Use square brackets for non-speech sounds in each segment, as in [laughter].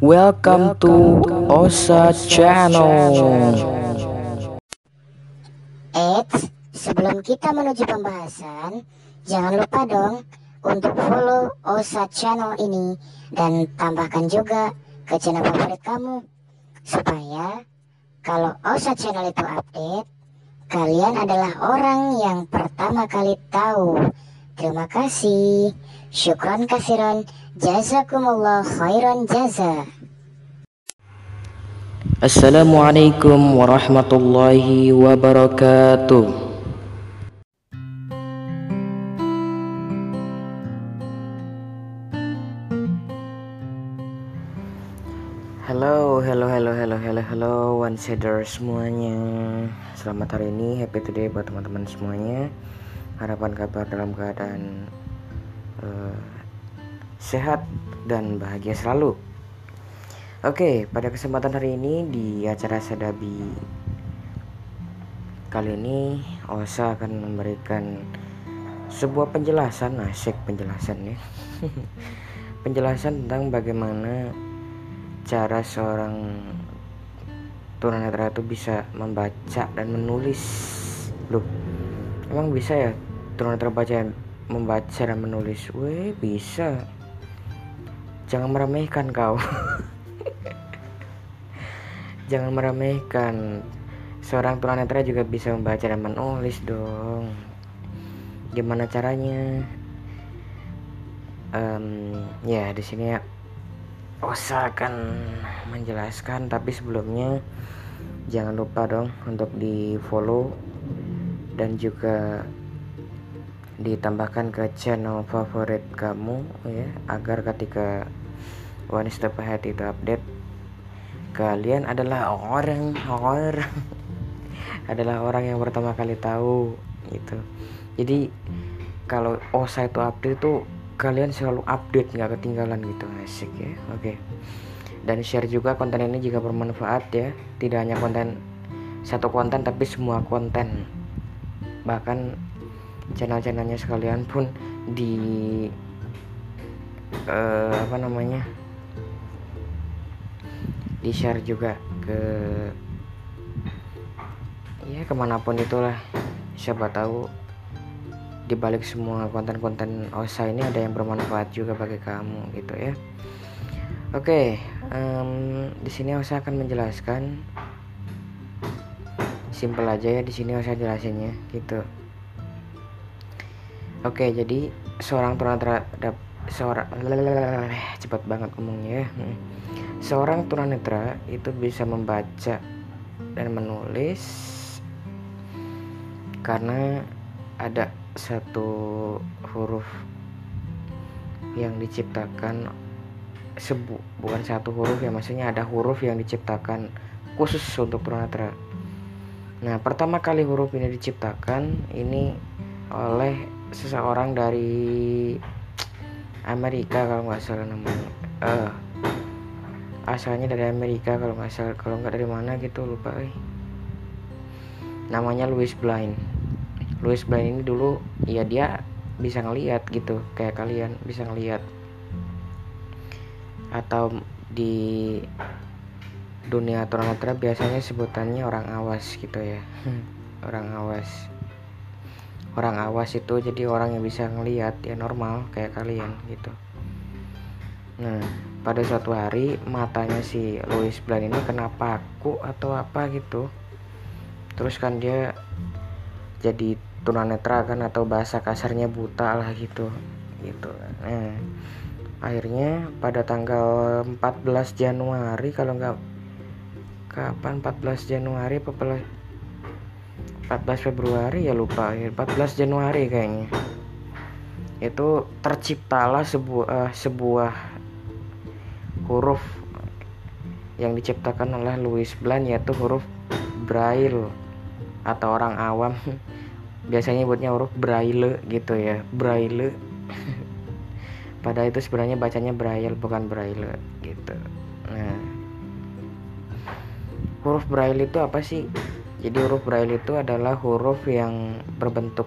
Welcome to Osa Channel. Eits, sebelum kita menuju pembahasan, jangan lupa dong untuk follow Osa Channel ini dan tambahkan juga ke channel favorit kamu supaya kalau Osa Channel itu update, kalian adalah orang yang pertama kali tahu. Terima kasih. Syukran kasiran. Jazakumullah khairan jaza. Assalamualaikum warahmatullahi wabarakatuh. Halo, halo, halo, halo, halo, halo, one shader semuanya. Selamat hari ini, happy today buat teman-teman semuanya. Harapan kabar dalam keadaan uh, sehat dan bahagia selalu. Oke, pada kesempatan hari ini di acara Sadabi kali ini Osa akan memberikan sebuah penjelasan, asik penjelasan ya. [laughs] penjelasan tentang bagaimana cara seorang tunanetra itu bisa membaca dan menulis loh emang bisa ya tunanetra baca membaca dan menulis weh bisa. Jangan meremehkan kau. [laughs] Jangan meremehkan. Seorang tunanetra juga bisa membaca dan menulis dong. Gimana caranya? Um, ya di sini ya. Osa akan menjelaskan tapi sebelumnya jangan lupa dong untuk di follow dan juga ditambahkan ke channel favorit kamu ya agar ketika One Step Ahead itu update kalian adalah orang orang [laughs] adalah orang yang pertama kali tahu gitu. Jadi kalau Osa itu update tuh kalian selalu update nggak ketinggalan gitu asik ya oke. Dan share juga konten ini jika bermanfaat ya. Tidak hanya konten satu konten tapi semua konten. Bahkan channel-channelnya sekalian pun di uh, apa namanya di share juga ke ya ke mana pun itulah siapa tahu di balik semua konten-konten OSA ini ada yang bermanfaat juga bagi kamu gitu ya. Oke, um, di sini OSA akan menjelaskan simple aja ya di sini OSA jelasinnya gitu. Oke, jadi seorang tunanetra seorang [laughs] cepat banget ngomongnya ya. Hmm. Seorang tunanetra itu bisa membaca dan menulis karena ada satu huruf yang diciptakan sebu bukan satu huruf ya maksudnya ada huruf yang diciptakan khusus untuk tunanetra. Nah, pertama kali huruf ini diciptakan ini oleh seseorang dari Amerika kalau nggak salah namanya. Uh, asalnya dari Amerika kalau nggak salah. Kalau nggak dari mana gitu lupa eh. Namanya Louis Blind. Louis Blind ini dulu ya dia bisa ngelihat gitu kayak kalian bisa ngelihat atau di dunia tunanetra biasanya sebutannya orang awas gitu ya. [laughs] Orang awas orang awas itu jadi orang yang bisa ngelihat ya normal kayak kalian gitu. Nah pada suatu hari matanya si Louis Blind ini kena paku atau apa gitu. Terus kan dia jadi tunanetra kan atau bahasa kasarnya buta lah gitu gitu. Nah akhirnya pada tanggal 14 Januari kalau nggak kapan 14 Januari 14 Februari ya lupa. 14 Januari kayaknya. Itu terciptalah sebuah uh, sebuah huruf yang diciptakan oleh Louis Blanc yaitu huruf Braille atau orang awam. [laughs] Biasanya buatnya huruf braille gitu ya. Braille. [laughs] Pada itu sebenarnya bacanya braille bukan braille gitu. Nah huruf braille itu apa sih jadi huruf braille itu adalah huruf yang berbentuk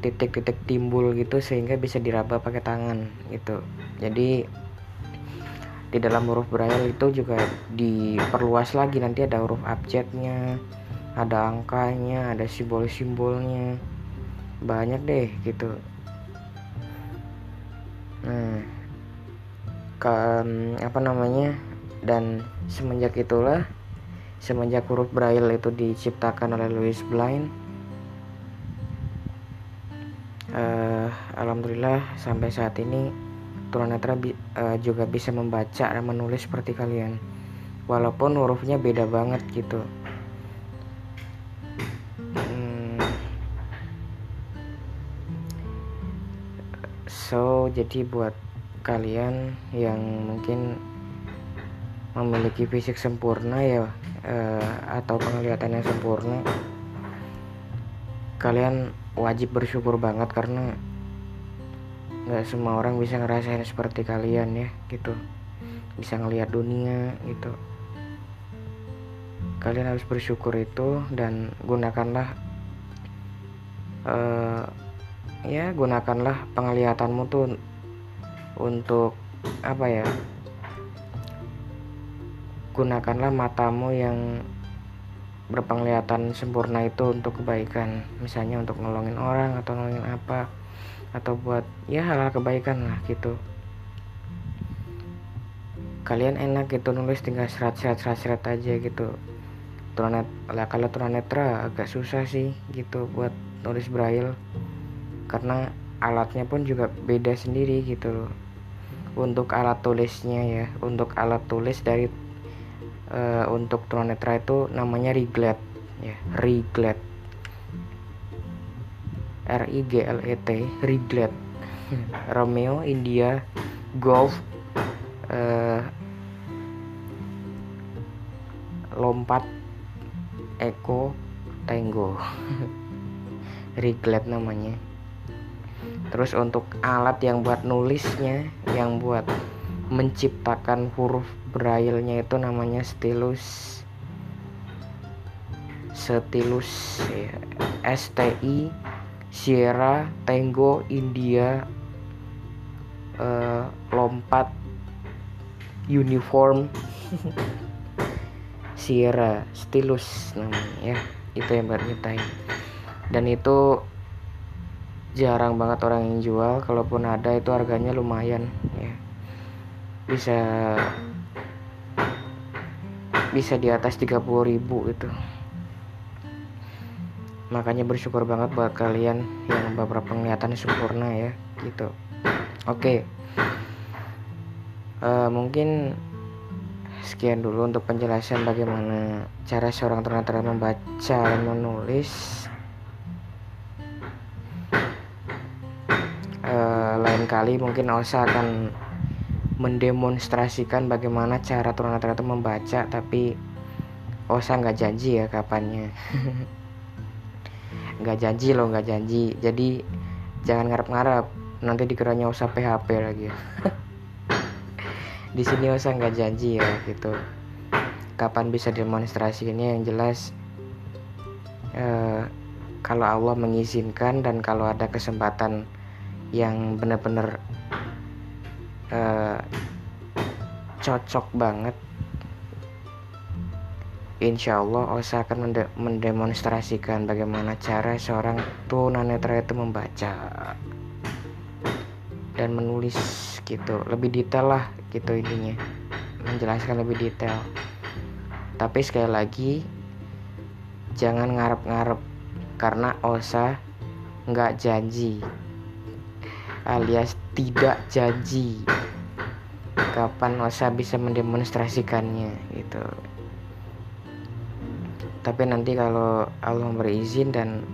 titik-titik timbul gitu sehingga bisa diraba pakai tangan gitu. Jadi di dalam huruf braille itu juga diperluas lagi. Nanti ada huruf abjadnya ada angkanya ada simbol-simbolnya. Banyak deh gitu. Nah kan apa namanya? Dan semenjak itulah semenjak huruf braille itu diciptakan oleh Louis Blind uh, alhamdulillah sampai saat ini tunanetra bi uh, juga bisa membaca dan menulis seperti kalian walaupun hurufnya beda banget gitu hmm. so jadi buat kalian yang mungkin memiliki fisik sempurna ya uh, atau penglihatan yang sempurna kalian wajib bersyukur banget karena nggak semua orang bisa ngerasain seperti kalian ya gitu. Bisa ngelihat dunia gitu. Kalian harus bersyukur itu dan gunakanlah uh, ya gunakanlah penglihatanmu tuh untuk apa ya gunakanlah matamu yang berpenglihatan sempurna itu untuk kebaikan. Misalnya untuk nolongin orang atau nolongin apa atau buat ya hal-hal kebaikan lah gitu. Kalian enak gitu nulis tinggal serat-serat serat-serat aja gitu. Tunanet lah kalau tunanetra agak susah sih gitu buat nulis braille. Karena alatnya pun juga beda sendiri gitu. Untuk alat tulisnya ya untuk alat tulis dari uh, untuk tunanetra itu namanya riglet ya riglet R I G L E T Riglet [laughs] Romeo India Golf uh, lompat Eko Tango. [laughs] Riglet namanya. Terus untuk alat yang buat nulisnya yang buat menciptakan huruf braille-nya itu namanya stylus stylus ya. S T I Sierra, Tango, India, uh, lompat, uniform, [laughs] Sierra, stylus namanya ya, itu yang baru nyetain. Dan itu jarang banget orang yang jual, kalaupun ada itu harganya lumayan ya. Bisa bisa di atas 30.000 itu makanya bersyukur banget buat kalian yang beberapa penglihatan sempurna ya gitu. Oke. Okay. uh, eh, mungkin sekian dulu untuk penjelasan bagaimana cara seorang tunanetra membaca dan menulis. Uh, lain kali mungkin Osa akan mendemonstrasikan bagaimana cara tunanetra itu membaca tapi Osa nggak janji ya kapannya. [laughs] Nggak janji loh nggak janji. Jadi jangan ngarep-ngarep. Nanti dikiranya usah PHP lagi. [laughs] Di sini usah nggak janji ya gitu. Kapan bisa demonstrasinya yang jelas uh, kalau Allah mengizinkan dan kalau ada kesempatan yang benar-benar uh, cocok banget. Insya Allah Osa akan mende mendemonstrasikan bagaimana cara seorang tunanetra itu membaca dan menulis gitu. Lebih detail lah gitu intinya. Menjelaskan lebih detail. Tapi sekali lagi jangan ngarep-ngarep karena Osa nggak janji alias tidak janji. Kapan Osa bisa mendemonstrasikannya gitu. Tapi nanti kalau Allah memberi izin dan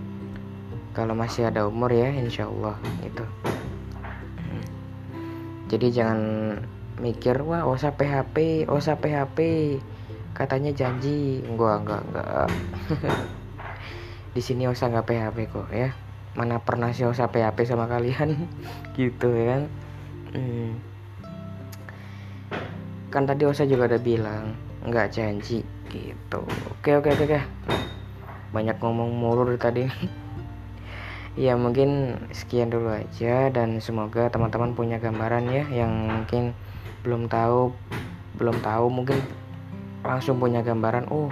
kalau masih ada umur ya insya Allah gitu. Jadi jangan mikir wah usah PHP usah PHP katanya janji. Gua enggak enggak. [laughs] Di sini usah nggak PHP kok ya mana pernah sih usah PHP sama kalian. [laughs] Gitu ya kan? Hmm. kan tadi Osa juga udah bilang nggak janji gitu. Oke oke oke, oke. banyak ngomong mulu tadi. [laughs] Ya mungkin sekian dulu aja dan semoga teman-teman punya gambaran ya yang mungkin belum tahu belum tahu mungkin langsung punya gambaran oh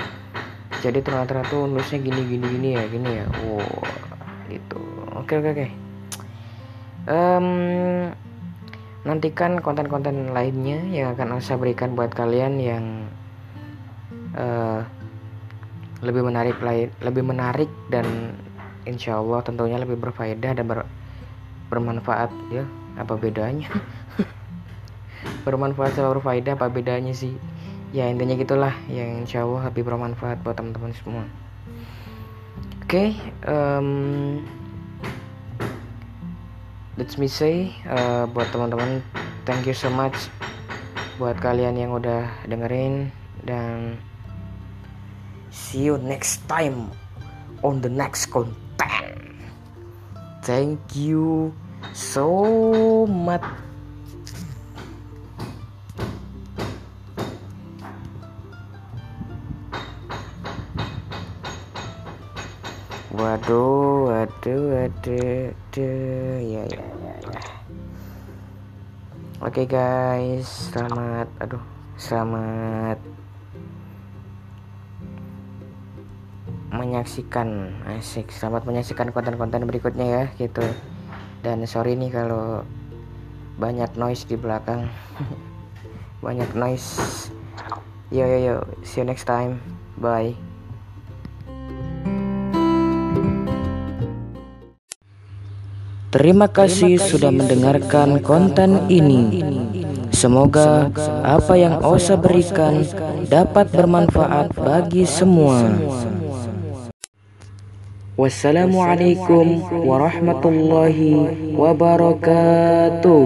jadi ternyata tuh nulisnya gini gini gini ya gini ya. Oh itu oke oke oke. Um, nantikan konten-konten lainnya yang akan saya berikan buat kalian yang uh, lebih menarik lain lebih menarik dan insya Allah tentunya lebih berfaedah dan ber, bermanfaat ya. Apa bedanya? [laughs] Bermanfaat sama berfaedah apa bedanya sih? Ya intinya gitulah. Yang insya Allah lebih bermanfaat buat teman-teman semua. Oke okay, um, let's me say uh, buat teman-teman thank you so much buat kalian yang udah dengerin dan see you next time on the next content. Thank you so much. Waduh waduh waduh waduh oke okay, guys. Selamat aduh selamat menyaksikan asik. Selamat menyaksikan konten-konten berikutnya ya gitu. Dan sorry nih kalau banyak noise di belakang. [laughs] Banyak noise. Yo yo yo. See you next time. Bye Terima kasih sudah mendengarkan konten ini. Semoga apa yang Osa berikan dapat bermanfaat bagi semua. Wassalamualaikum warahmatullahi wabarakatuh.